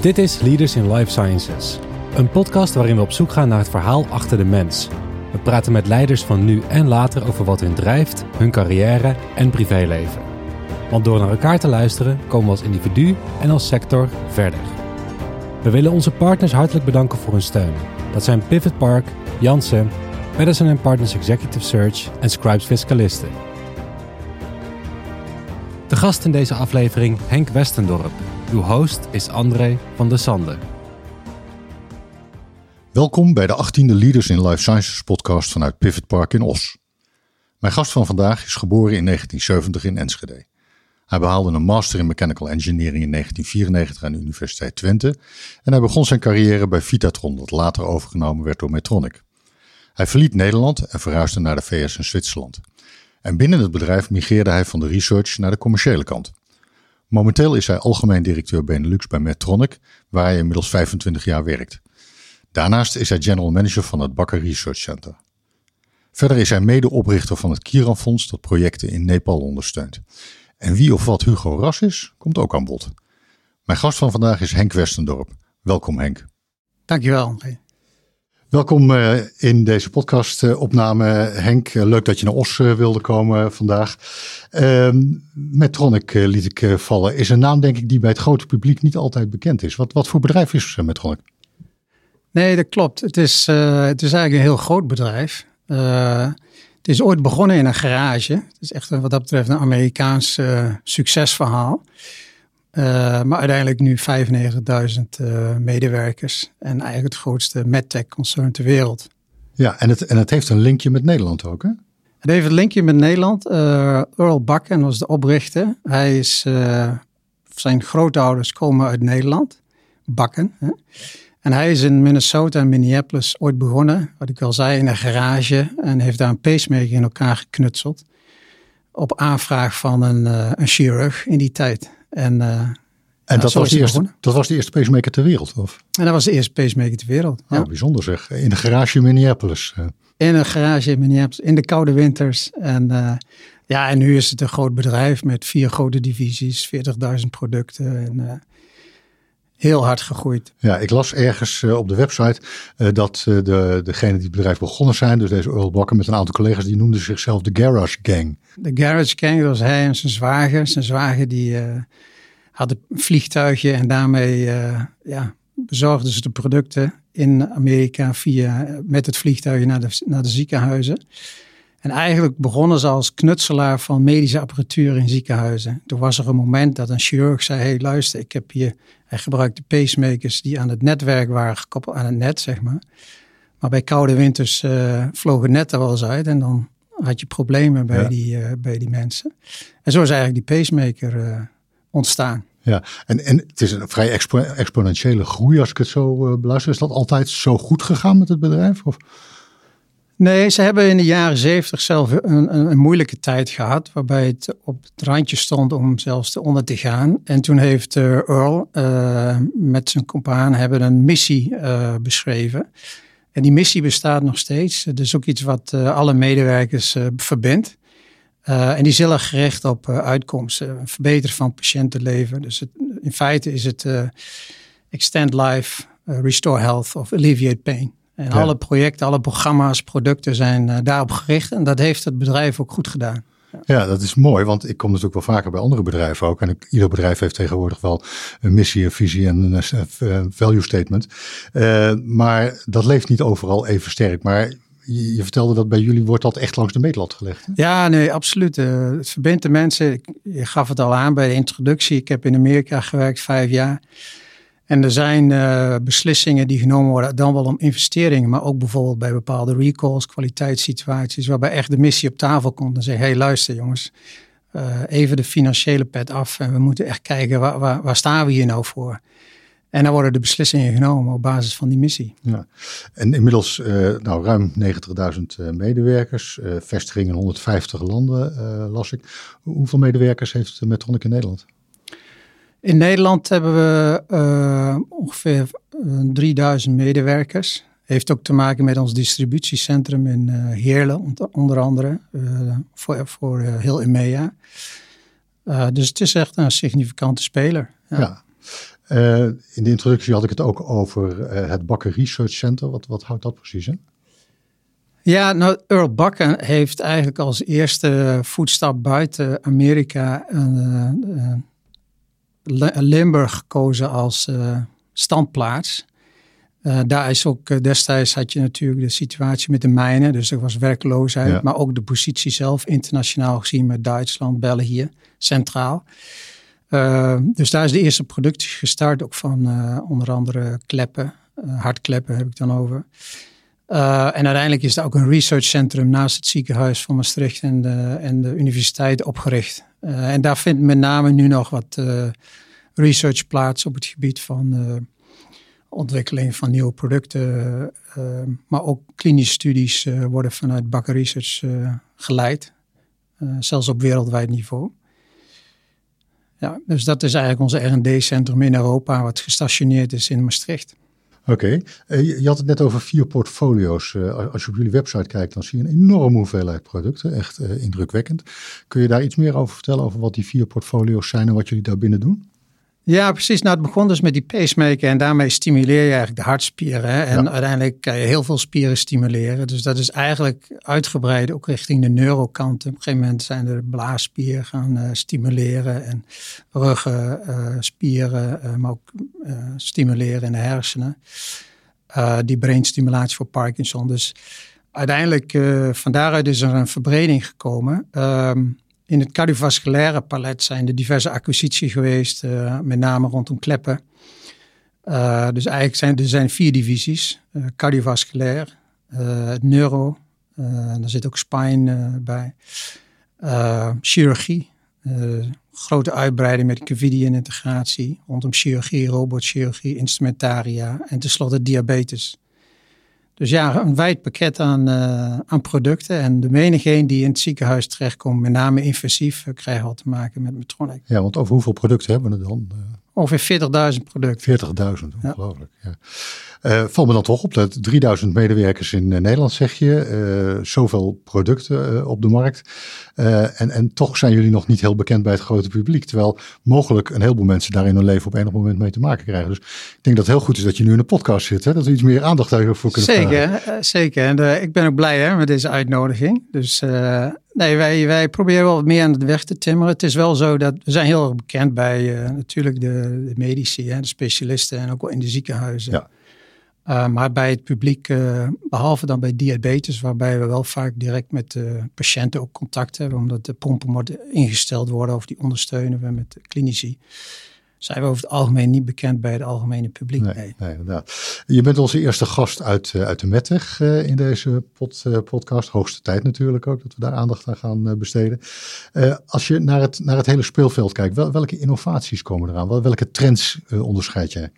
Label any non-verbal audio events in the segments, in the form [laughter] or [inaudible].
Dit is Leaders in Life Sciences, een podcast waarin we op zoek gaan naar het verhaal achter de mens. We praten met leiders van nu en later over wat hun drijft, hun carrière en privéleven. Want door naar elkaar te luisteren komen we als individu en als sector verder. We willen onze partners hartelijk bedanken voor hun steun. Dat zijn Pivot Park, Janssen, Madison Partners Executive Search en Scribes Fiscalisten. De gast in deze aflevering Henk Westendorp. Uw host is André van der Sande. Welkom bij de 18e Leaders in Life Sciences podcast vanuit Pivot Park in Os. Mijn gast van vandaag is geboren in 1970 in Enschede. Hij behaalde een master in mechanical engineering in 1994 aan de Universiteit Twente en hij begon zijn carrière bij Vitatron, dat later overgenomen werd door Medtronic. Hij verliet Nederland en verhuisde naar de VS en Zwitserland. En binnen het bedrijf migreerde hij van de research naar de commerciële kant. Momenteel is hij algemeen directeur Benelux bij Medtronic, waar hij inmiddels 25 jaar werkt. Daarnaast is hij general manager van het Bakker Research Center. Verder is hij medeoprichter van het Kiran Fonds dat projecten in Nepal ondersteunt. En wie of wat Hugo Ras is, komt ook aan bod. Mijn gast van vandaag is Henk Westendorp. Welkom Henk. Dankjewel. Welkom uh, in deze podcastopname Henk. Uh, leuk dat je naar Os uh, wilde komen vandaag. Ehm, Medtronic liet ik vallen. Is een naam denk ik die bij het grote publiek niet altijd bekend is. Wat, wat voor bedrijf is Medtronic? Nee, dat klopt. Het is, het is eigenlijk een heel groot bedrijf. het is ooit begonnen in een garage. Het is echt wat dat betreft een Amerikaans succesverhaal. Uh, maar uiteindelijk nu 95.000 uh, medewerkers en eigenlijk het grootste medtech-concern ter wereld. Ja, en het, en het heeft een linkje met Nederland ook, hè? Het heeft een linkje met Nederland. Uh, Earl Bakken was de oprichter. Hij is, zijn grootouders komen uit Nederland, Bakken. Hè? En hij is in Minnesota en Minneapolis ooit begonnen, wat ik al zei, in een garage. En heeft daar een pacemaker in elkaar geknutseld. Op aanvraag van een, een chirurg in die tijd. En, uh, en dat, was de eerste, dat was de eerste pacemaker ter wereld? Of? En dat was de eerste pacemaker ter wereld. Ja. Oh, bijzonder zeg. In een garage in Minneapolis. Eh. In een garage in Minneapolis, in de koude winters. En uh, ja, en nu is het een groot bedrijf met vier grote divisies, 40.000 producten. En, heel hard gegroeid. Ja, ik las ergens uh, op de website uh, dat uh, de, degene die het bedrijf begonnen zijn, dus deze Earl Bakker met een aantal collega's, die noemden zichzelf de Garage Gang. De Garage Gang, dat was hij en zijn zwager. Zijn zwager die had een vliegtuigje en daarmee ja, bezorgden ze de producten in Amerika via, met het vliegtuig naar de, naar de ziekenhuizen. En eigenlijk begonnen ze als knutselaar van medische apparatuur in ziekenhuizen. Toen was er een moment dat een chirurg zei: hey, luister, ik heb hier. Hij gebruikte pacemakers die aan het netwerk waren gekoppeld aan het net, zeg maar. Maar bij koude winters uh, vlogen het net er wel eens uit en dan had je problemen bij, die, uh, bij die mensen. En zo is eigenlijk die pacemaker uh, ontstaan. Ja, en, en het is een vrij expo exponentiële groei als ik het zo beluister. Is dat altijd zo goed gegaan met het bedrijf? Of? Nee, ze hebben in de jaren zeventig zelf een, een, een, moeilijke tijd gehad, waarbij het op het randje stond om zelfs te onder te gaan. En toen heeft uh, Earl uh, met zijn compaan hebben een missie uh, beschreven. En die missie bestaat nog steeds. Het is ook iets wat alle medewerkers verbindt. en die zullen gericht op uitkomsten, verbeteren van patiëntenleven. Dus in feite is het extend life, restore health of alleviate pain. En alle projecten, alle programma's, producten zijn uh, daarop gericht. En dat heeft het bedrijf ook goed gedaan. Ja. dat is mooi, want ik kom natuurlijk wel vaker bij andere bedrijven ook. En ik, ieder bedrijf heeft tegenwoordig wel een missie, een visie en een uh, value statement. Uh, maar dat leeft niet overal even sterk. Maar je, je, vertelde dat bij jullie wordt dat echt langs de meetlat gelegd. Hè? Ja, nee, absoluut. het verbindt de mensen. Je gaf het al aan bij de introductie. Ik heb in Amerika gewerkt vijf jaar. En er zijn uh, beslissingen die genomen worden, dan wel om investeringen, maar ook bijvoorbeeld bij bepaalde recalls, kwaliteitssituaties, waarbij echt de missie op tafel komt en zegt: hey, luister jongens, uh, even de financiële pet af en we moeten echt kijken waar, waar, staan we hier nou voor. En dan worden de beslissingen genomen op basis van die missie. Ja. En inmiddels uh, nou, ruim 90.000 medewerkers, vestigingen in 150 landen las ik. Hoeveel medewerkers heeft Medtronic in Nederland? In Nederland hebben we uh, ongeveer 3000 medewerkers. Heeft ook te maken met ons distributiecentrum in uh, Heerlen, onder andere, uh, voor, voor heel EMEA. dus het is echt een significante speler. Ja. ja. In de introductie had ik het ook over het Bakker Research Center. Wat, wat houdt dat precies in? Ja, nou, Earl Bakker heeft eigenlijk als eerste voetstap buiten Amerika uh, Limburg gekozen als standplaats. Uh, daar is ook destijds had je natuurlijk de situatie met de mijnen, dus er was werkloosheid, maar ook de positie zelf internationaal gezien met Duitsland, België, centraal. Uh, dus daar is de eerste productie gestart, ook van onder andere kleppen, hardkleppen heb ik dan over. en uiteindelijk is er ook een researchcentrum naast het ziekenhuis van Maastricht en de, en de universiteit opgericht. En daar vindt met name nu nog wat research plaats op het gebied van ontwikkeling van nieuwe producten. Uh, maar ook klinische studies uh, worden vanuit Bakker Research uh, geleid. zelfs op wereldwijd niveau. Ja, dus dat is eigenlijk onze R&D-centrum in Europa, wat gestationeerd is in Maastricht. Oké, okay. je had het net over vier portfolio's. als je op jullie website kijkt, dan zie je een enorme hoeveelheid producten. Echt indrukwekkend. Kun je daar iets meer over vertellen, over wat die vier portfolio's zijn en wat jullie daar binnen doen? Ja, precies. Nou, het begon dus met die pacemaker en daarmee stimuleer je eigenlijk de hartspieren. Hè? En uiteindelijk kan je heel veel spieren stimuleren. Dus dat is eigenlijk uitgebreid ook richting de neurokant. Op een gegeven moment zijn er blaasspieren gaan uh, stimuleren en ruggenspieren, uh, uh, maar ook stimuleren in de hersenen. die brainstimulatie voor Parkinson. Dus uiteindelijk, van daaruit is er een verbreding gekomen. Ehm, in het cardiovasculaire palet zijn er diverse acquisities geweest, uh, met name rondom kleppen. Uh, dus eigenlijk zijn er zijn vier divisies: uh, cardiovasculair, neuro, daar zit ook spine bij, chirurgie, grote uitbreiding met Covidian-integratie rondom chirurgie, robotchirurgie, instrumentaria en tenslotte diabetes. Dus ja, een wijd pakket aan, uh, aan producten. En de menigeen die in het ziekenhuis terechtkomt, met name invasief, uh, krijgen al te maken met Metronic. Ja, want over hoeveel producten hebben we het dan? Ongeveer 40.000 producten. 40.000, ongelooflijk. Ja. Uh, val me dan toch op dat 3000 medewerkers in uh, Nederland, zeg je. Uh, zoveel producten op de markt. en, en toch zijn jullie nog niet heel bekend bij het grote publiek. Terwijl mogelijk een heleboel mensen daar in hun leven op enig moment mee te maken krijgen. Dus ik denk dat het heel goed is dat je nu in een podcast zit. Hè? Dat we iets meer aandacht daarvoor kunnen zeker, vragen. Zeker, en ik ben ook blij hè, met deze uitnodiging. Dus nee, wij, wij proberen wel wat meer aan de weg te timmeren. Het is wel zo dat we zijn heel erg bekend bij natuurlijk de, de medici, hè, de specialisten en ook wel in de ziekenhuizen. Ja. Uh, maar bij het publiek, uh, behalve dan bij diabetes, waarbij we wel vaak direct met de patiënten ook contact hebben, omdat de pompen moeten ingesteld worden of die ondersteunen we met de klinici, zijn we over het algemeen niet bekend bij het algemene publiek. Nee, nee. inderdaad. Je bent onze eerste gast uit, uh, uit de Mettech in deze pod, podcast. Hoogste tijd natuurlijk ook dat we daar aandacht aan gaan besteden. als je naar het, naar het hele speelveld kijkt, wel, welke innovaties komen eraan? Wel, welke trends onderscheid jij?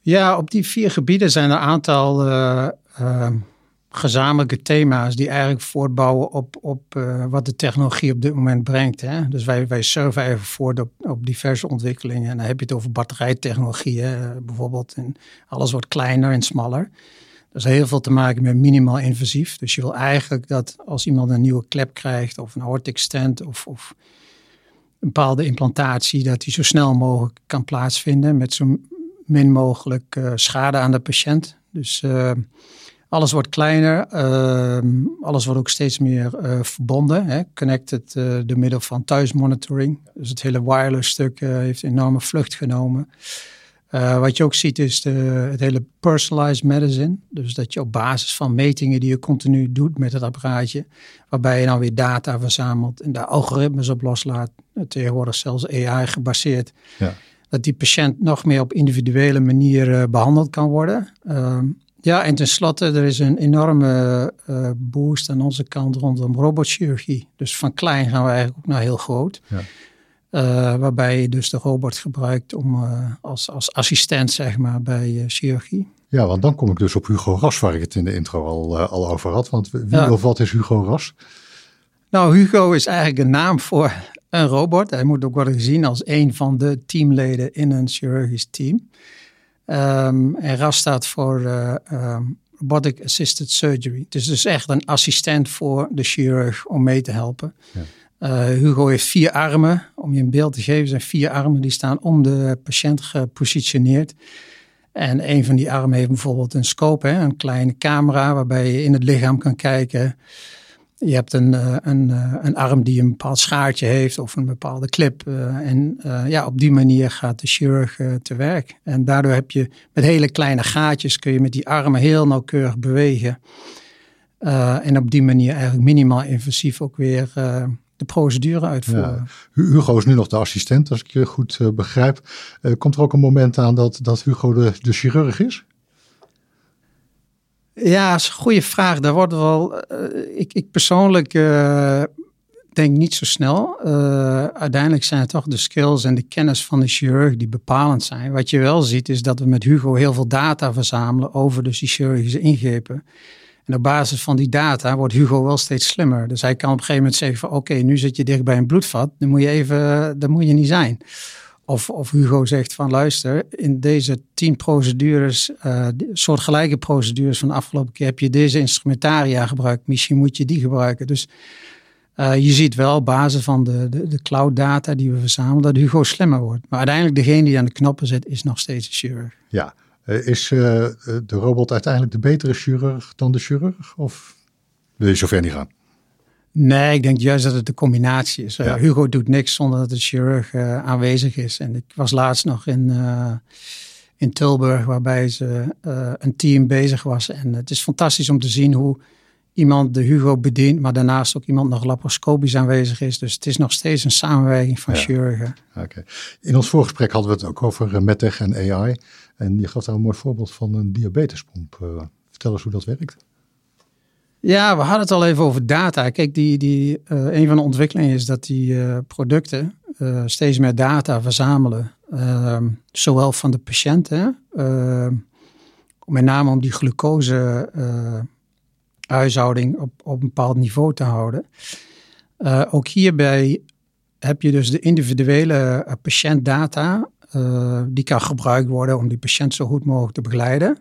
Ja, op die vier gebieden zijn er een aantal gezamenlijke thema's die eigenlijk voortbouwen op, op uh, wat de technologie op dit moment brengt. Hè? Dus wij, wij surfen even voort op, op diverse ontwikkelingen. En dan heb je het over batterijtechnologie bijvoorbeeld. En alles wordt kleiner en smaller. Dat is heel veel te maken met minimaal invasief. Dus je wil eigenlijk dat als iemand een nieuwe klep krijgt of een aortic of, of een bepaalde implantatie, dat die zo snel mogelijk kan plaatsvinden met zo'n min mogelijk uh, schade aan de patiënt. Dus uh, alles wordt kleiner, uh, alles wordt ook steeds meer verbonden. Hè? Connected door middel van thuismonitoring. Dus het hele wireless stuk heeft een enorme vlucht genomen. wat je ook ziet is de, het hele personalized medicine. Dus dat je op basis van metingen die je continu doet met het apparaatje, waarbij je dan weer data verzamelt en daar algoritmes op loslaat. Tegenwoordig zelfs AI gebaseerd. Ja dat die patiënt nog meer op individuele manier uh, behandeld kan worden. Uh, ja, en tenslotte, er is een enorme uh, boost aan onze kant rondom robotchirurgie. Dus van klein gaan we eigenlijk ook naar heel groot. Ja. Uh, waarbij je dus de robot gebruikt om, als, als assistent zeg maar, bij chirurgie. Ja, want dan kom ik dus op Hugo Ras, waar ik het in de intro al, al over had. Want wie ja. of wat is Hugo Ras? Nou, Hugo is eigenlijk een naam voor een robot. Hij moet ook worden gezien als een van de teamleden in een chirurgisch team. Um, en RAS staat voor uh, um, Robotic Assisted Surgery. Het is dus echt een assistent voor de chirurg om mee te helpen. Ja. Hugo heeft vier armen. Om je een beeld te geven, zijn vier armen die staan om de patiënt gepositioneerd. En een van die armen heeft bijvoorbeeld een scope, hè, een kleine camera waarbij je in het lichaam kan kijken. Je hebt een, eh, een, eh, een arm die een bepaald schaartje heeft of een bepaalde clip. Eh, en ja, op die manier gaat de chirurg te werk. En daardoor heb je met hele kleine gaatjes kun je met die armen heel nauwkeurig bewegen. en op die manier eigenlijk minimaal invasief ook weer de procedure uitvoeren. Hugo is nu nog de assistent, als ik je goed begrijp. komt er ook een moment aan dat, dat Hugo de, de chirurg is? Ja, dat is een goede vraag. Daar wordt wel. Uh, ik, ik persoonlijk uh, denk niet zo snel. Uh, uiteindelijk zijn het toch de skills en de kennis van de chirurg die bepalend zijn. Wat je wel ziet is dat we met Hugo heel veel data verzamelen over dus die chirurgische ingrepen. En op basis van die data wordt Hugo wel steeds slimmer. Dus hij kan op een gegeven moment zeggen van oké, nu zit je dicht bij een bloedvat. Dan moet je even, dan moet je niet zijn. Of, of Hugo zegt van luister, in deze tien procedures, uh, soortgelijke procedures van de afgelopen keer heb je deze instrumentaria gebruikt. Misschien moet je die gebruiken. Dus uh, je ziet wel op basis van de, de, de, cloud data die we verzamelen dat Hugo slimmer wordt. Maar uiteindelijk degene die aan de knoppen zit is nog steeds een chirurg. Ja, uh, is de robot uiteindelijk de betere chirurg dan de chirurg? Of wil je zover niet gaan? Nee, ik denk juist dat het de combinatie is. Uh, Hugo doet niks zonder dat de chirurg uh, aanwezig is. En ik was laatst nog in, uh, in Tilburg, waarbij ze een team bezig was. En het is fantastisch om te zien hoe iemand de Hugo bedient, maar daarnaast ook iemand nog laparoscopisch aanwezig is. Dus het is nog steeds een samenwerking van chirurgen. Oké. In ons voorgesprek hadden we het ook over MedTech en AI. En je gaf daar een mooi voorbeeld van een diabetespomp. vertel eens hoe dat werkt. Ja, we hadden het al even over data. Kijk, die, die, uh, een van de ontwikkelingen is dat die uh, producten uh, steeds meer data verzamelen. Ehm, zowel van de patiënten, met name om die glucose huishouding op, op een bepaald niveau te houden. ook hierbij heb je dus de individuele patiëntdata. die kan gebruikt worden om die patiënt zo goed mogelijk te begeleiden.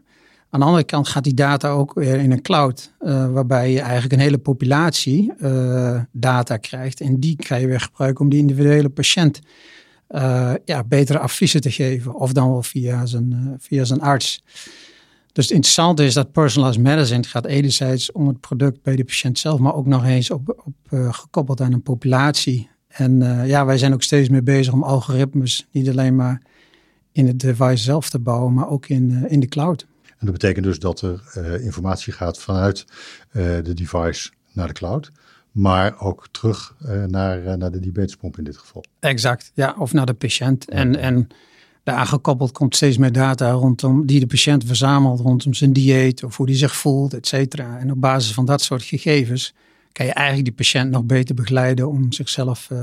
Aan de andere kant gaat die data ook weer in een cloud, uh, waarbij je eigenlijk een hele populatie uh, data krijgt. En die kan je weer gebruiken om die individuele patiënt uh, ja, betere adviezen te geven. Of dan wel via zijn, via zijn arts. Dus het interessante is dat personalized medicine gaat enerzijds om het product bij de patiënt zelf, maar ook nog eens op, op gekoppeld aan een populatie. En ja, wij zijn ook steeds meer bezig om algoritmes niet alleen maar in het device zelf te bouwen, maar ook in, in de cloud. En dat betekent dus dat er uh, informatie gaat vanuit uh, de device naar de cloud. Maar ook terug uh, naar, naar de diabetespomp in dit geval. Exact, ja. Of naar de patiënt. Ja. En, en daar gekoppeld komt steeds meer data rondom die de patiënt verzamelt rondom zijn dieet of hoe die zich voelt, et cetera. En op basis van dat soort gegevens kan je eigenlijk die patiënt nog beter begeleiden om zichzelf uh,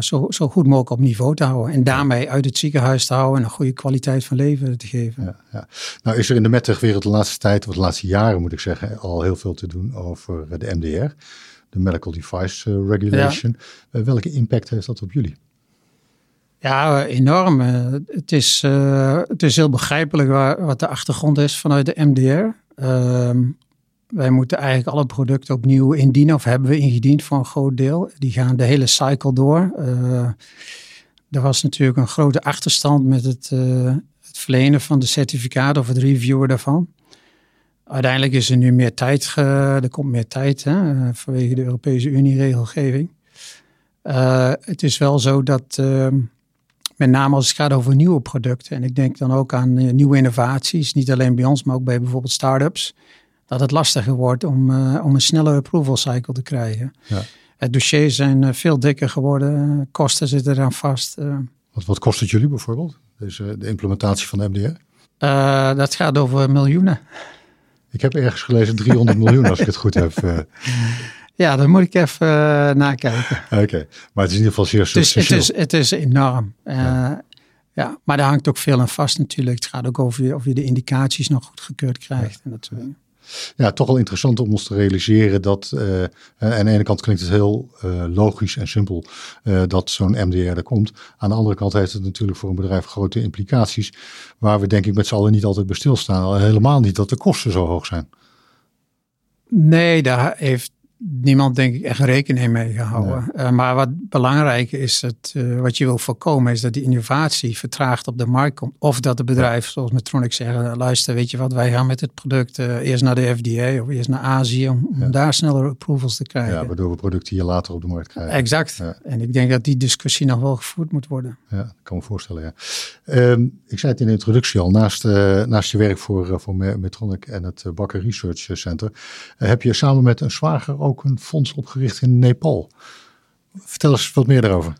zo, zo goed mogelijk op niveau te houden. En daarmee uit het ziekenhuis te houden en een goede kwaliteit van leven te geven. Ja, ja. Nou is er in de medtech-wereld de laatste tijd, of de laatste jaren moet ik zeggen, al heel veel te doen over de MDR. De Medical Device eh, Regulation. Ja. Uh, welke impact heeft dat op jullie? Ja, enorm. het, is, het is heel begrijpelijk waar, wat de achtergrond is vanuit de MDR. Ehm, wij moeten eigenlijk alle producten opnieuw indienen of hebben we ingediend voor een groot deel. Die gaan de hele cycle door. Uh, er was natuurlijk een grote achterstand met het, uh, het verlenen van de certificaat of het reviewen daarvan. Uiteindelijk is er nu meer tijd, er komt meer tijd hè, eh, vanwege de Europese Unie-regelgeving. Het is wel zo dat, met name als het gaat over nieuwe producten, en ik denk dan ook aan nieuwe innovaties, niet alleen bij ons, maar ook bij bijvoorbeeld start-ups dat het lastiger wordt om, uh, om een snelle approval cycle te krijgen. Ja. Het dossiers zijn uh, veel dikker geworden, kosten zitten eraan vast. Uh. Wat, wat kost het jullie bijvoorbeeld, deze, de implementatie van de MDR? dat gaat over miljoenen. Ik heb ergens gelezen 300 miljoen als ik het goed heb. [laughs] Ja, dan moet ik even nakijken. Oké, maar het is in ieder geval zeer substantieel. Het is, het is, het is enorm. Ja. ja. maar daar hangt ook veel aan vast natuurlijk. Het gaat ook over of je de indicaties nog goed gekeurd krijgt ja. en dat soort dingen ja, toch wel interessant om ons te realiseren dat, uh, aan de ene kant klinkt het heel uh, logisch en simpel dat zo'n MDR er komt. Aan de andere kant heeft het natuurlijk voor een bedrijf grote implicaties, waar we denk ik met z'n allen niet altijd bij stilstaan. Helemaal niet dat de kosten zo hoog zijn. Nee, daar heeft niemand denk ik echt rekening mee gehouden. Uh, maar wat belangrijk is, uh, wat je wil voorkomen, is dat die innovatie vertraagd op de markt komt. Of dat de bedrijven, zoals Metronic zeggen, luister, weet je wat, wij gaan met het product uh, eerst naar de FDA of eerst naar Azië om, om daar sneller approvals te krijgen. Ja, waardoor we producten hier later op de markt krijgen. Exact. Ja. En ik denk dat die discussie nog wel gevoerd moet worden. Ja, dat kan me voorstellen, ja. Um, ik zei het in de introductie al, naast, naast je werk voor, voor Metronic en het Bakker Research Center, heb je samen met een zwager ook een fonds opgericht in Nepal. Vertel eens wat meer daarover.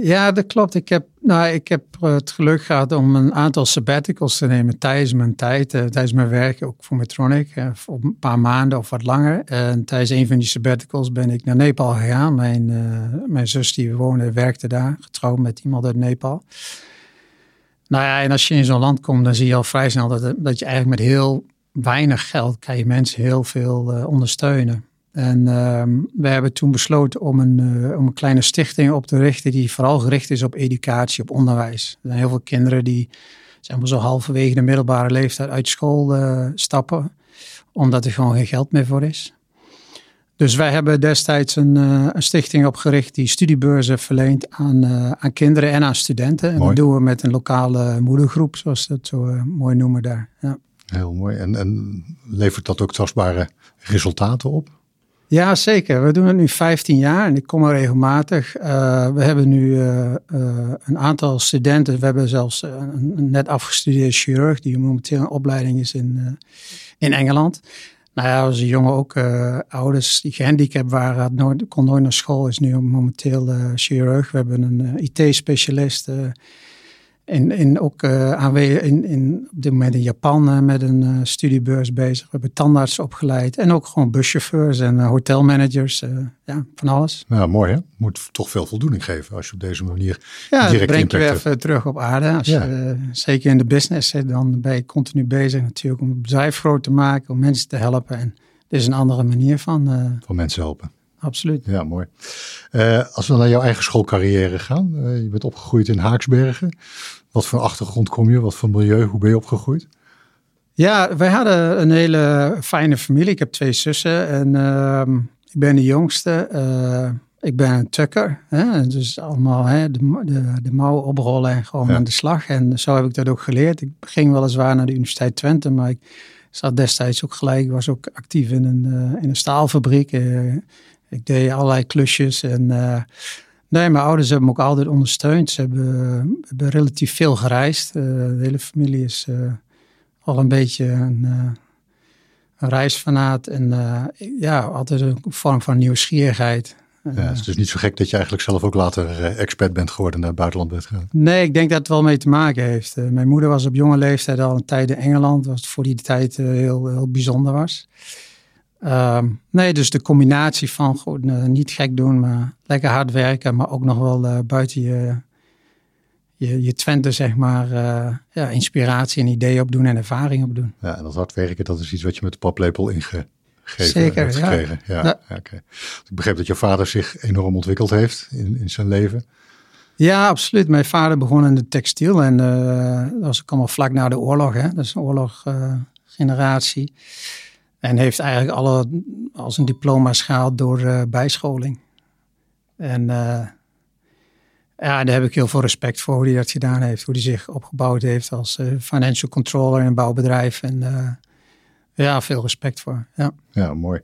Ja, dat klopt. Ik heb, nou, ik heb het geluk gehad om een aantal sabbaticals te nemen tijdens mijn tijd, uh, tijdens mijn werk, ook voor Metronic, uh, voor een paar maanden of wat langer. En tijdens een van die sabbaticals ben ik naar Nepal gegaan. Mijn, uh, mijn zus die woonde, werkte daar, getrouwd met iemand uit Nepal. Nou ja, en als je in zo'n land komt, dan zie je al vrij snel dat, dat je eigenlijk met heel weinig geld kan je mensen heel veel ondersteunen. En uh, we hebben toen besloten om een, uh, om een kleine stichting op te richten die vooral gericht is op educatie, op onderwijs. Er zijn heel veel kinderen die zeg maar zo halverwege de middelbare leeftijd uit school uh, stappen, omdat er gewoon geen geld meer voor is. Dus wij hebben destijds een, uh, een stichting opgericht die studiebeurzen verleent aan, aan kinderen en aan studenten. En dat doen we met een lokale moedergroep, zoals we dat zo mooi noemen daar. Ja. Heel mooi. En, en levert dat ook tastbare resultaten op? Ja, zeker. We doen het nu 15 jaar en ik kom er regelmatig. Uh, we hebben nu uh, uh, een aantal studenten. We hebben zelfs een, net afgestudeerde chirurg die momenteel een opleiding is in, in Engeland. Nou ja, als een jongen ook ouders die gehandicapt waren, nooit, kon nooit naar school, is nu momenteel chirurg. We hebben een IT-specialist en, en ook uh, aanwezig in, in, op dit moment in Japan uh, met een uh, studiebeurs bezig. We hebben tandartsen opgeleid en ook gewoon buschauffeurs en hotelmanagers. ja, van alles. Nou, mooi hè? Moet toch veel voldoening geven als je op deze manier ja, direct breng je weer even terug op aarde. Als ja. je, zeker in de business zit, dan ben je continu bezig natuurlijk om het bedrijf groot te maken, om mensen te helpen. En dit is een andere manier van... van mensen helpen absoluut. Ja, mooi. Uh, als we naar jouw eigen schoolcarrière gaan. Uh, je bent opgegroeid in Haaksbergen. Wat voor achtergrond kom je? Wat voor milieu? Hoe ben je opgegroeid? Ja, wij hadden een hele fijne familie. Ik heb twee zussen en uh, ik ben de jongste. Uh, ik ben een tukker. Hè? Dus allemaal hè, de, de, de mouwen oprollen en gewoon ja. aan de slag. En zo heb ik dat ook geleerd. Ik ging weliswaar naar de Universiteit Twente, maar ik zat destijds ook gelijk. Ik was ook actief in een, in een staalfabriek. Ik deed allerlei klusjes en uh, nee, mijn ouders hebben me ook altijd ondersteund. Ze hebben, hebben relatief veel gereisd. Uh, de hele familie is uh, al een beetje een, een reisfanaat en ja, altijd een vorm van nieuwsgierigheid. Ja, het is dus niet zo gek dat je eigenlijk zelf ook later expert bent geworden naar het buitenland bent gegaan. Nee, ik denk dat het wel mee te maken heeft. mijn moeder was op jonge leeftijd al een tijd in Engeland, wat voor die tijd heel, heel bijzonder was. Uh, nee, dus de combinatie van goed, uh, niet gek doen, maar lekker hard werken, maar ook nog wel uh, buiten je, je, je Twente, zeg maar, uh, ja, inspiratie en ideeën opdoen en ervaring opdoen. Ja, en dat hard werken, dat is iets wat je met de paplepel ingegeven Zeker, hebt gekregen. Ja. ja. ja. Okay. Ik begreep dat je vader zich enorm ontwikkeld heeft in, in zijn leven. Ja, absoluut. Mijn vader begon in de textiel en dat was allemaal vlak na de oorlog. Hè? Dat is een oorloggeneratie. En heeft eigenlijk alle als een diploma's gehaald door uh, bijscholing. En uh, ja, daar heb ik heel veel respect voor hoe hij dat gedaan heeft. Hoe hij zich opgebouwd heeft als uh, financial controller in een bouwbedrijf. En ja, veel respect voor. Ja, ja mooi.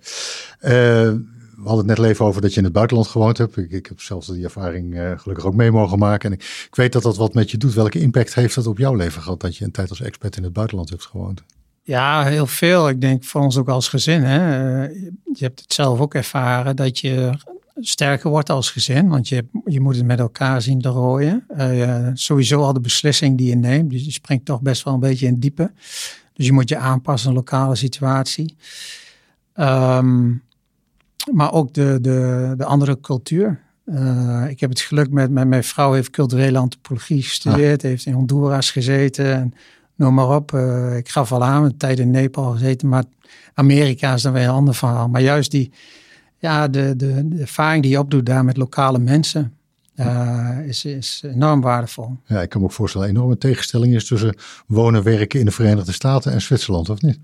we hadden het net even over dat je in het buitenland gewoond hebt. Ik, ik heb zelfs die ervaring gelukkig ook mee mogen maken. En ik, ik weet dat dat wat met je doet. Welke impact heeft dat op jouw leven gehad dat je een tijd als expert in het buitenland hebt gewoond? Ja, heel veel. Ik denk voor ons ook als gezin. Hè. Je hebt het zelf ook ervaren dat je sterker wordt als gezin. Want je, je moet het met elkaar zien te rooien. Uh, sowieso al de beslissing die je neemt. Dus je springt toch best wel een beetje in het diepe. Dus je moet je aanpassen aan een lokale situatie. Um, maar ook de, de, de andere cultuur. Uh, ik heb het geluk met, met mijn vrouw heeft culturele antropologie gestudeerd. Ah. Heeft in Honduras gezeten. En noem maar op. Uh, ik gaf al aan, een tijd in Nepal gezeten, maar Amerika is dan weer een ander verhaal. Maar juist die, ja, de, de, de ervaring die je opdoet daar met lokale mensen, uh, is, is enorm waardevol. Ja, ik kan me ook voorstellen, een enorme tegenstelling is tussen wonen, werken in de Verenigde Staten en Zwitserland, of niet?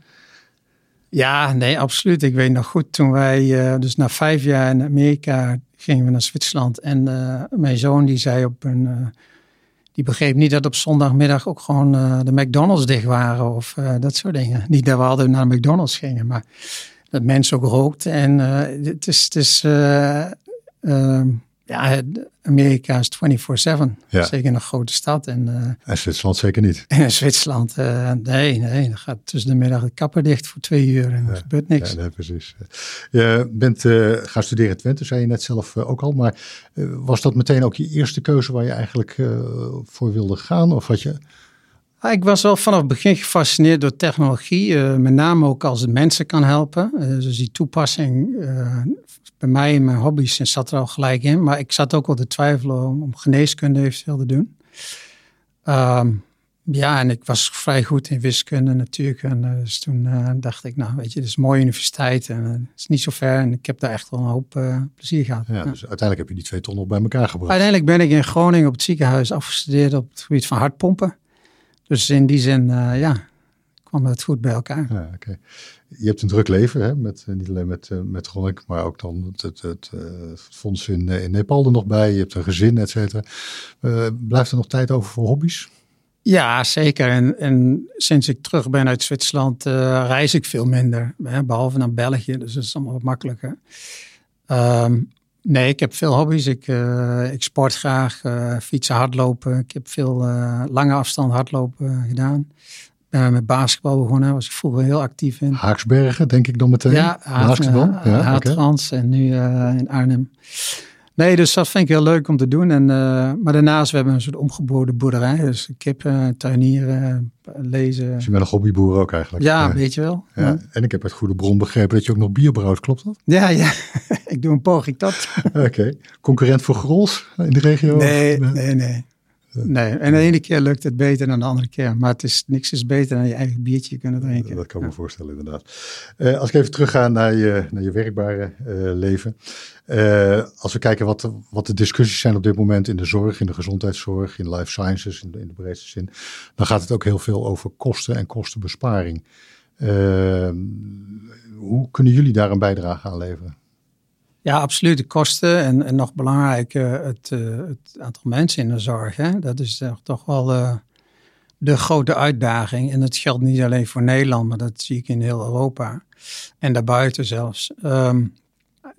Ja, nee, absoluut. Ik weet nog goed, toen wij uh, dus na vijf jaar in Amerika gingen we naar Zwitserland. En mijn zoon die zei op een, die begreep niet dat op zondagmiddag ook gewoon de McDonald's dicht waren of dat soort dingen. [laughs] Niet dat we altijd naar de McDonald's gingen, maar dat mensen ook rookten. En het is, het is ehm, ja, Amerika is 24-7. Ja. Zeker in een grote stad. En, uh, en Zwitserland zeker niet. [laughs] In Zwitserland, uh, nee, nee. Dan gaat tussen de middag de kapper dicht voor twee uur en er gebeurt niks. Ja, nee, precies. Je bent uh, gaan studeren in Twente, zei je net zelf ook al. Maar was dat meteen ook je eerste keuze waar je eigenlijk voor wilde gaan? Of had je... Ah, ik was wel vanaf het begin gefascineerd door technologie, met name ook als het mensen kan helpen. dus die toepassing bij mij in mijn hobby's zat er al gelijk in. Maar ik zat ook wel te twijfelen om, om geneeskunde eventueel te doen. Ehm, ja, en ik was vrij goed in wiskunde natuurlijk. En uh, dus toen uh, dacht ik, nou weet je, dit is een mooie universiteit en uh, het is niet zo ver. En ik heb daar echt wel een hoop plezier gehad. Ja, Dus uiteindelijk heb je die twee ton nog bij elkaar gebracht. Uiteindelijk ben ik in Groningen op het ziekenhuis afgestudeerd op het gebied van hartpompen. Dus in die zin, ja, kwam het goed bij elkaar. Ja, okay je hebt een druk leven, hè, met, eh, niet alleen met, uh, met Gronk, maar ook dan het, het, het, uh, fonds in, in Nepal er nog bij. Je hebt een gezin, et cetera. blijft er nog tijd over voor hobby's? Ja, zeker. En, en sinds ik terug ben uit Zwitserland reis ik veel minder. Hè, behalve naar België, dus dat is allemaal wat makkelijker. Ehm, nee, ik heb veel hobby's. Ik, ik sport graag, fietsen, hardlopen. Ik heb veel lange afstand hardlopen gedaan uh, met basketbal begonnen. Was ik vroeger heel actief in. Haaksbergen, denk ik dan meteen. Ja, basketbal. Uh, ja, Haatrans en nu uh, in Arnhem. Nee, dus dat vind ik heel leuk om te doen. En, maar daarnaast, we hebben een soort omgeboorde boerderij. Dus kippen, tuinieren, lezen. Dus je bent een hobbyboer ook eigenlijk? Ja, weet je wel. Ja. En ik heb uit goede bron begrepen dat je ook nog bier brouwt, klopt dat? Ja, ja. [laughs] ik doe een poging tot. [laughs] Oké. Concurrent voor Grols in de regio? Nee, nee, nee. Nee, en de ene keer lukt het beter dan de andere keer. Maar het is, niks is beter dan je eigen biertje kunnen drinken. Dat kan ik me voorstellen, inderdaad. Uh, als ik even terugga naar je, naar je werkbare uh, leven. Uh, als we kijken wat, wat de discussies zijn op dit moment in de zorg, in de gezondheidszorg, in life sciences, in de, in de breedste zin. Dan gaat het ook heel veel over kosten en kostenbesparing. hoe kunnen jullie daar een bijdrage aan leveren? Ja, absoluut. De kosten en, en nog belangrijker het, uh, het, aantal mensen in de zorg. Hè? Dat is toch wel uh, de grote uitdaging. En dat geldt niet alleen voor Nederland, maar dat zie ik in heel Europa. En daarbuiten zelfs. Um,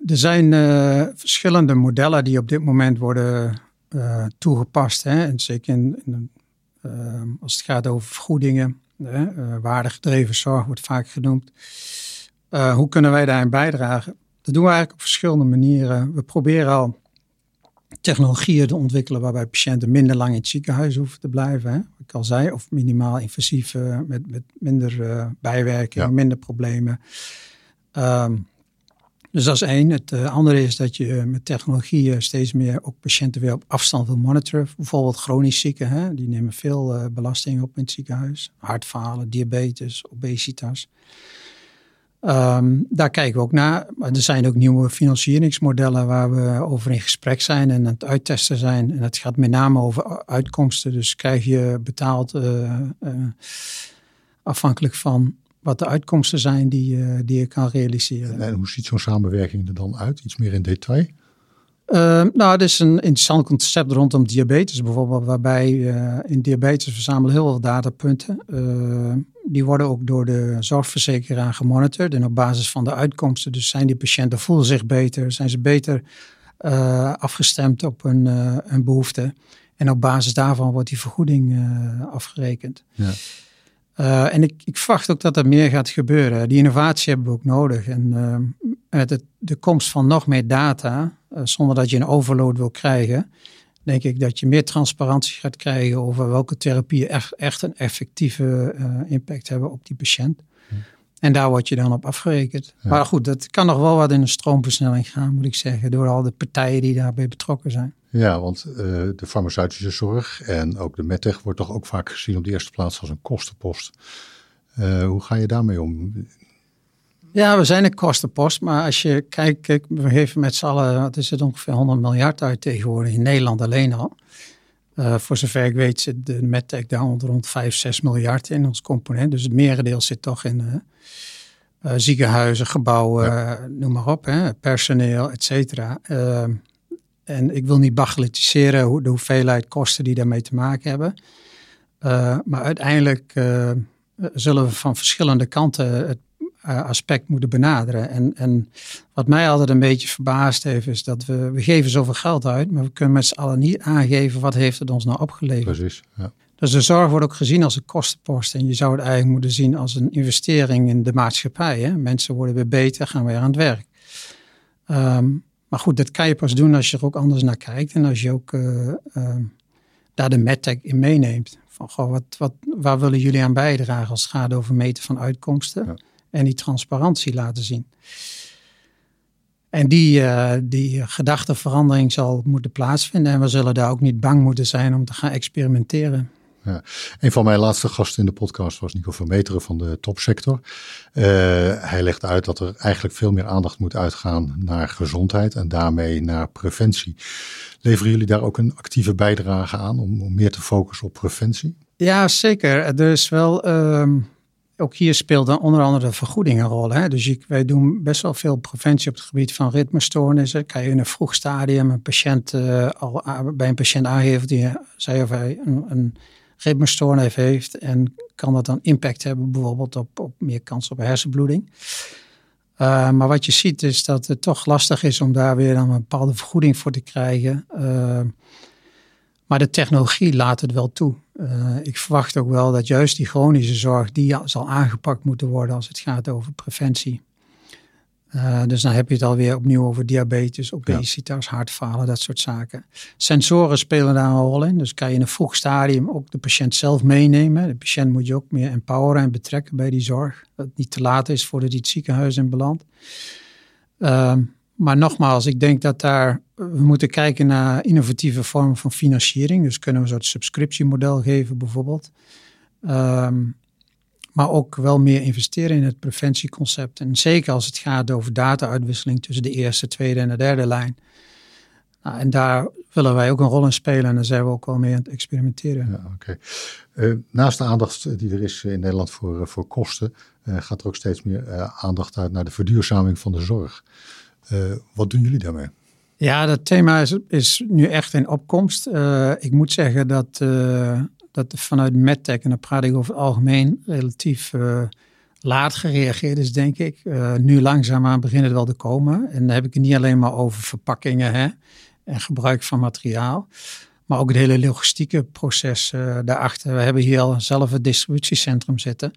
er zijn verschillende modellen die op dit moment worden toegepast. Hè? En zeker in, ehm, als het gaat over vergoedingen. waardegedreven zorg wordt vaak genoemd. hoe kunnen wij daarin bijdragen? Dat doen we eigenlijk op verschillende manieren. We proberen al technologieën te ontwikkelen waarbij patiënten minder lang in het ziekenhuis hoeven te blijven. Hè? Wat ik al zei, of minimaal invasief uh, met, met minder uh, bijwerking, minder problemen. Um, dus dat is één. Het uh, andere is dat je met technologieën steeds meer ook patiënten weer op afstand wil monitoren. Bijvoorbeeld chronisch zieken, hè? die nemen veel belasting op in het ziekenhuis. Hartfalen, diabetes, obesitas. Um, daar kijken we ook naar. Maar er zijn ook nieuwe financieringsmodellen waar we over in gesprek zijn en aan het uittesten zijn. En het gaat met name over uitkomsten. Dus krijg je betaald uh, uh, afhankelijk van wat de uitkomsten zijn die, uh, die je kan realiseren. En hoe ziet zo'n samenwerking er dan uit? Iets meer in detail? Uh, nou, het is een interessant concept rondom diabetes bijvoorbeeld, waarbij uh, in diabetes verzamelen heel veel datapunten. Uh, die worden ook door de zorgverzekeraar gemonitord en op basis van de uitkomsten. Dus zijn die patiënten voelen zich beter, zijn ze beter uh, afgestemd op hun, hun behoefte. En op basis daarvan wordt die vergoeding afgerekend. Ja. Uh, en ik, ik, verwacht ook dat er meer gaat gebeuren. Die innovatie hebben we ook nodig. En uh, met het, de komst van nog meer data, uh, zonder dat je een overload wil krijgen, denk ik dat je meer transparantie gaat krijgen over welke therapieën echt, echt een effectieve impact hebben op die patiënt. En daar word je dan op afgerekend. Maar goed, dat kan nog wel wat in een stroomversnelling gaan, moet ik zeggen, door al de partijen die daarbij betrokken zijn. Ja, want uh, de farmaceutische zorg en ook de medtech wordt toch ook vaak gezien op de eerste plaats als een kostenpost. Uh, hoe ga je daarmee om? Ja, we zijn een kostenpost, maar als je kijkt, kijk, we geven met z'n allen, wat is het, ongeveer 100 miljard uit tegenwoordig in Nederland alleen al. Uh, voor zover ik weet zit de medtech daar rond 5, 6 miljard in ons component. Dus het merendeel zit toch in, uh, ziekenhuizen, gebouwen, noem maar op, hè, personeel, et cetera. Ehm, en ik wil niet bagatelliseren hoe, de hoeveelheid kosten die daarmee te maken hebben. maar uiteindelijk zullen we van verschillende kanten het aspect moeten benaderen. En, en wat mij altijd een beetje verbaasd heeft, is dat we, we geven zoveel geld uit, maar we kunnen met z'n allen niet aangeven wat heeft het ons nou opgeleverd. Precies, ja. Dus de zorg wordt ook gezien als een kostenpost. En je zou het eigenlijk moeten zien als een investering in de maatschappij. Hè? Mensen worden weer beter, gaan weer aan het werk. Ehm, maar goed, dat kan je pas doen als je er ook anders naar kijkt. En als je ook uh, daar de medtech in meeneemt. Van, goh, wat, wat, waar willen jullie aan bijdragen als het gaat over meten van uitkomsten? En die transparantie laten zien. En die, uh, die gedachteverandering zal moeten plaatsvinden. En we zullen daar ook niet bang moeten zijn om te gaan experimenteren. Ja. Een van mijn laatste gasten in de podcast was Nico Vermeteren van de topsector. Uh, hij legt uit dat er eigenlijk veel meer aandacht moet uitgaan naar gezondheid en daarmee naar preventie. Leveren jullie daar ook een actieve bijdrage aan om, om meer te focussen op preventie? Ja, zeker. Er is wel. Uh, ook hier speelt dan onder andere de vergoeding een rol. Hè? Dus wij doen best wel veel preventie op het gebied van ritmestoornissen. Kan je in een vroeg stadium een patiënt, uh, al, bij een patiënt aangeven die zij of hij een, een ritmestoornis heeft. En kan dat dan impact hebben bijvoorbeeld op, op meer kans op hersenbloeding. Uh, maar wat je ziet is dat het toch lastig is om daar weer dan een bepaalde vergoeding voor te krijgen. Maar de technologie laat het wel toe. Uh, ik verwacht ook wel dat juist die chronische zorg, die zal aangepakt moeten worden als het gaat over preventie. Uh, dus dan heb je het alweer opnieuw over diabetes, obesitas, ja. hartfalen, dat soort zaken. Sensoren spelen daar een rol in. Dus kan je in een vroeg stadium ook de patiënt zelf meenemen. De patiënt moet je ook meer empoweren en betrekken bij die zorg. Dat het niet te laat is voordat hij het ziekenhuis in belandt. Uh, maar nogmaals, ik denk dat daar we moeten kijken naar innovatieve vormen van financiering. Dus kunnen we een soort subscriptiemodel geven bijvoorbeeld. Um, maar ook wel meer investeren in het preventieconcept. En zeker als het gaat over data-uitwisseling tussen de eerste, tweede en de derde lijn. Nou, en daar willen wij ook een rol in spelen en daar zijn we ook wel mee aan het experimenteren. Ja, uh, naast de aandacht die er is in Nederland voor, uh, voor kosten, uh, gaat er ook steeds meer aandacht uit naar de verduurzaming van de zorg. wat doen jullie daarmee? Ja, dat thema is, is nu echt in opkomst. ik moet zeggen dat dat vanuit MedTech, en dan praat ik over het algemeen, relatief uh, laat gereageerd is, denk ik. Uh, nu langzaamaan begint het wel te komen. En dan heb ik het niet alleen maar over verpakkingen hè, en gebruik van materiaal. Maar ook het hele logistieke proces uh, daarachter. We hebben hier al zelf het distributiecentrum zitten.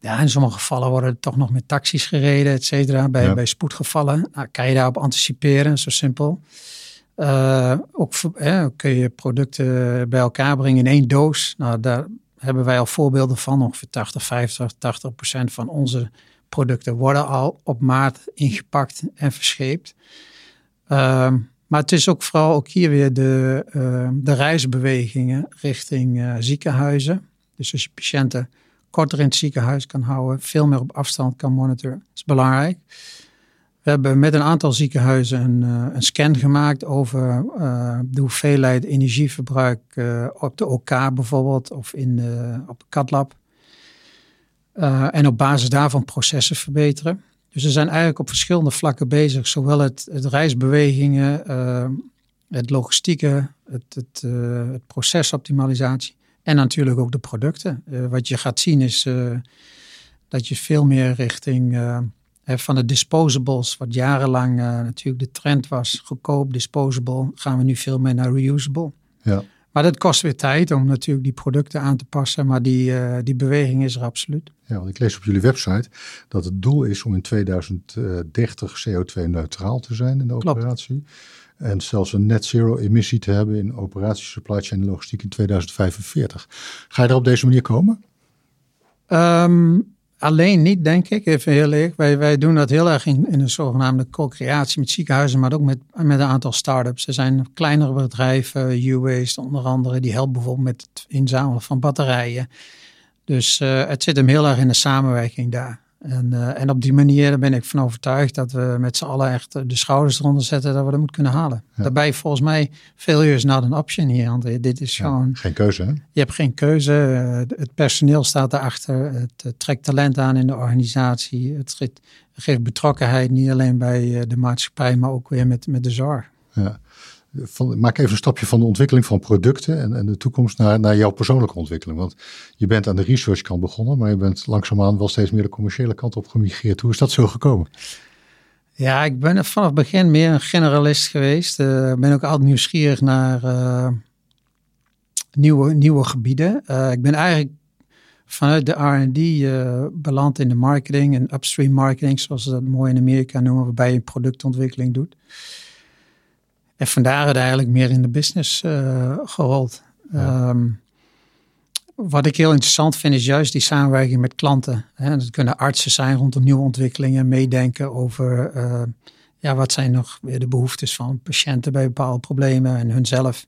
Ja, in sommige gevallen worden er toch nog met taxis gereden, et cetera. Bij, bij spoedgevallen. Nou, kan je daarop anticiperen, zo simpel. Uh, ook kun je producten bij elkaar brengen in één doos. Nou, daar hebben wij al voorbeelden van. Ongeveer 80, 50, 80 procent van onze producten worden al op maat ingepakt en verscheept. Uh, maar het is ook vooral ook hier weer de, uh, de reisbewegingen richting uh, ziekenhuizen. Dus als je patiënten korter in het ziekenhuis kan houden, veel meer op afstand kan monitoren, is belangrijk. We hebben met een aantal ziekenhuizen een, uh, een scan gemaakt over uh, de hoeveelheid energieverbruik uh, op de OK bijvoorbeeld of in de, op CatLab. en op basis daarvan processen verbeteren. Dus we zijn eigenlijk op verschillende vlakken bezig. Zowel het, reisbewegingen, het logistieke, het, het, procesoptimalisatie en natuurlijk ook de producten. wat je gaat zien is dat je veel meer richting van de disposables, wat jarenlang natuurlijk de trend was, goedkoop disposable, gaan we nu veel meer naar reusable. Ja. Maar dat kost weer tijd om natuurlijk die producten aan te passen, maar die, die beweging is er absoluut. Ja, want ik lees op jullie website dat het doel is om in 2030 CO2-neutraal te zijn in de operatie. En zelfs een net zero emissie te hebben in operatie, supply chain en logistiek in 2045. Ga je er op deze manier komen? Um, Alleen niet, denk ik, even heel eerlijk. Wij, wij doen dat heel erg in, in een zogenaamde co-creatie met ziekenhuizen, maar ook met, met een aantal start-ups. Er zijn kleinere bedrijven, U-Waste onder andere, die helpen bijvoorbeeld met het inzamelen van batterijen. Dus uh, het zit hem heel erg in de samenwerking daar. En, uh, en op die manier ben ik van overtuigd dat we met z'n allen echt de schouders eronder zetten dat we dat moeten kunnen halen. Daarbij volgens mij failure is not an option hier, André. Dit is gewoon... Geen keuze, hè? Je hebt geen keuze. het personeel staat erachter. Het, trekt talent aan in de organisatie. Het geeft, het geeft betrokkenheid niet alleen bij de maatschappij, maar ook weer met, met de zorg. Ja maak even een stapje van de ontwikkeling van producten en, en de toekomst naar, naar jouw persoonlijke ontwikkeling. Want je bent aan de researchkant begonnen, maar je bent langzaamaan wel steeds meer de commerciële kant op gemigreerd. Hoe is dat zo gekomen? Ja, ik ben vanaf het begin meer een generalist geweest. Ik uh, ben ook altijd nieuwsgierig naar uh, nieuwe, nieuwe gebieden. Uh, ik ben eigenlijk vanuit de R&D beland in de marketing en upstream marketing, zoals ze dat mooi in Amerika noemen, waarbij je productontwikkeling doet. En vandaar het eigenlijk meer in de business uh, gerold. Ehm, wat ik heel interessant vind is juist die samenwerking met klanten. Hè. Dat kunnen artsen zijn rondom nieuwe ontwikkelingen, meedenken over uh, ja, wat zijn nog weer de behoeftes van patiënten bij bepaalde problemen en hunzelf.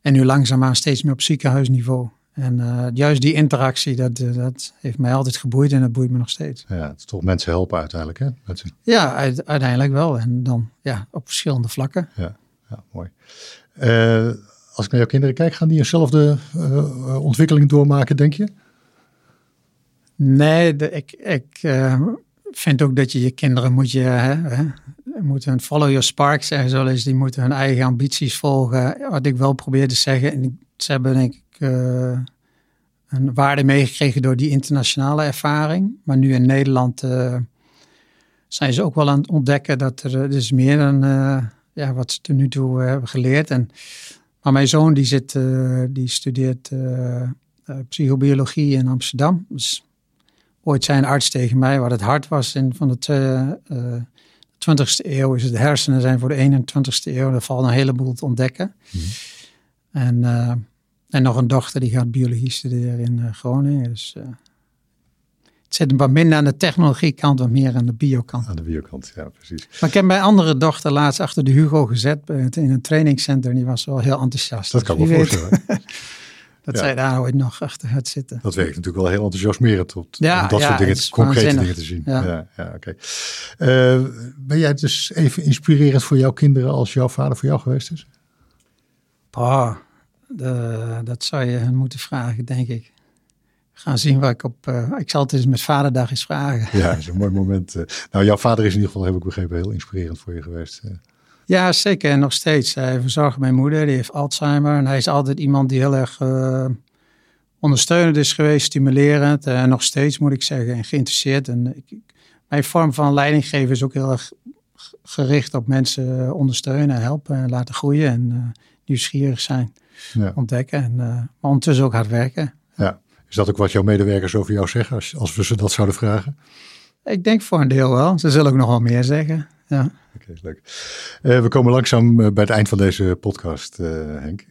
En nu langzaamaan steeds meer op ziekenhuisniveau. En uh, juist die interactie, dat, dat heeft mij altijd geboeid en dat boeit me nog steeds. Ja, het is toch mensen helpen uiteindelijk, hè? Mensen. Ja, uiteindelijk wel. En dan ja, op verschillende vlakken. Ja ja mooi. Uh, als ik naar jouw kinderen kijk, gaan die eenzelfde uh, ontwikkeling doormaken, denk je? Nee, ik, ik vind ook dat je je kinderen moet je, hè, moeten follow your spark zeggen zo eens. Die moeten hun eigen ambities volgen. Wat ik wel probeer te zeggen, en ze hebben denk ik een waarde meegekregen door die internationale ervaring. Maar nu in Nederland zijn ze ook wel aan het ontdekken dat er dus meer dan ja, wat ze tot nu toe eh, hebben geleerd. En, maar mijn zoon die, zit, uh, die studeert uh, psychobiologie in Amsterdam. Dus ooit zei een arts tegen mij wat het hart was in, van de 20ste eeuw. Is het de hersenen zijn voor de 21ste eeuw. Er valt een heleboel te ontdekken. Mm -hmm. En, en nog een dochter die gaat biologie studeren in Groningen. Dus het zit een wat minder aan de technologiekant, wat meer aan de biokant. Aan de biokant, ja, precies. Maar ik heb mijn andere dochter laatst achter de Hugo gezet in een trainingcenter. En die was wel heel enthousiast. Dat kan dus me voorstellen. [laughs] dat ja. zij daar ooit nog achter gaat zitten. Dat werkt natuurlijk wel heel enthousiasmerend op, ja, om dat ja, soort dingen, concrete dingen te zien. Ja, ja. Okay. Uh, ben jij dus even inspirerend voor jouw kinderen als jouw vader voor jou geweest is? Pa, de, dat zou je hen moeten vragen, denk ik gaan zien waar ik op. Uh, ik zal het eens met vaderdag eens vragen. Ja, dat is een mooi moment. Uh, nou, jouw vader is in ieder geval, heb ik begrepen, heel inspirerend voor je geweest. Uh. Ja, zeker. En nog steeds. Hij verzorgt mijn moeder, die heeft Alzheimer. En hij is altijd iemand die heel erg ondersteunend is geweest, stimulerend. En nog steeds, moet ik zeggen, en geïnteresseerd. En ik, mijn vorm van leidinggeven is ook heel erg gericht op mensen ondersteunen, helpen en laten groeien. En nieuwsgierig zijn, ja. ontdekken. En, maar ondertussen ook hard werken. Ja. Is dat ook wat jouw medewerkers over jou zeggen, als, als we ze dat zouden vragen? Ik denk voor een deel wel. Ze zullen ook nog wel meer zeggen. Ja. Oké, leuk. Uh, we komen langzaam eh, bij het eind van deze podcast, uh, Henk.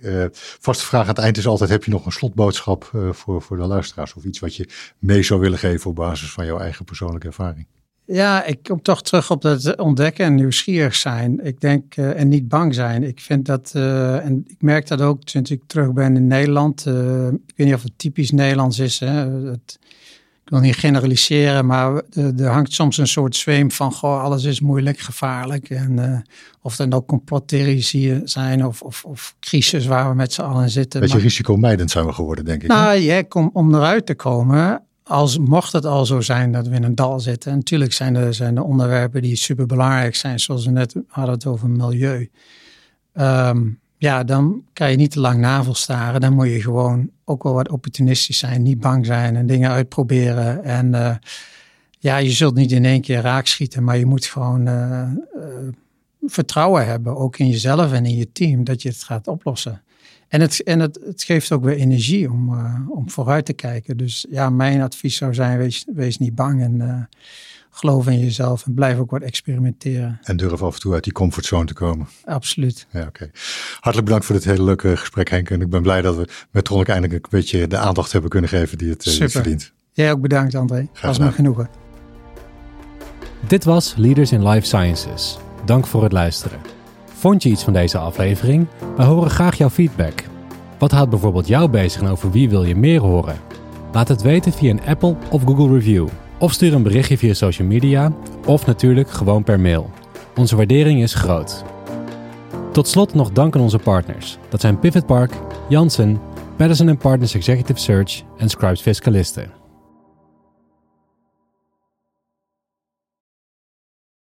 vaste vraag aan het eind is altijd, heb je nog een slotboodschap voor, voor de luisteraars? Of iets wat je mee zou willen geven op basis van jouw eigen persoonlijke ervaring? Ja, ik kom toch terug op dat ontdekken en nieuwsgierig zijn. Ik denk, uh, en niet bang zijn. Ik vind dat, uh, en ik merk dat ook sinds ik terug ben in Nederland. Uh, ik weet niet of het typisch Nederlands is. Hè? Het, ik wil niet generaliseren, maar er hangt soms een soort zweem van, goh, alles is moeilijk, gevaarlijk. En of er nou complottheorieën zijn of, of, of crisis waar we met z'n allen zitten. Beetje maar, risicomijdend zijn we geworden, denk ik. Nou ja, kom, om eruit te komen als mocht het al zo zijn dat we in een dal zitten. En natuurlijk zijn er, zijn er onderwerpen die super belangrijk zijn, zoals we net hadden het over milieu. Um, ja, dan kan je niet te lang navelstaren. Dan moet je gewoon ook wel wat opportunistisch zijn, niet bang zijn en dingen uitproberen. En uh, ja, je zult niet in één keer raakschieten, maar je moet gewoon uh, uh, vertrouwen hebben, ook in jezelf en in je team, dat je het gaat oplossen. En, het, en het, het geeft ook weer energie om, uh, om vooruit te kijken. Dus ja, mijn advies zou zijn, wees, wees niet bang en uh, geloof in jezelf en blijf ook wat experimenteren. En durf af en toe uit die comfortzone te komen. Absoluut. Ja, oké. Hartelijk bedankt voor dit hele leuke gesprek Henk. En ik ben blij dat we met Tronic eindelijk een beetje de aandacht hebben kunnen geven die het, uh, het verdient. Jij ook bedankt André. Was me genoegen. Dit was Leaders in Life Sciences. Dank voor het luisteren. Vond je iets van deze aflevering? Wij horen graag jouw feedback. Wat houdt bijvoorbeeld jou bezig en over wie wil je meer horen? Laat het weten via een Apple of Google review Of stuur een berichtje via social media of natuurlijk gewoon per mail. Onze waardering is groot. Tot slot nog dank aan onze partners. Dat zijn Pivot Park, Janssen, Patterson Partners Executive Search en Scribes Fiscalisten.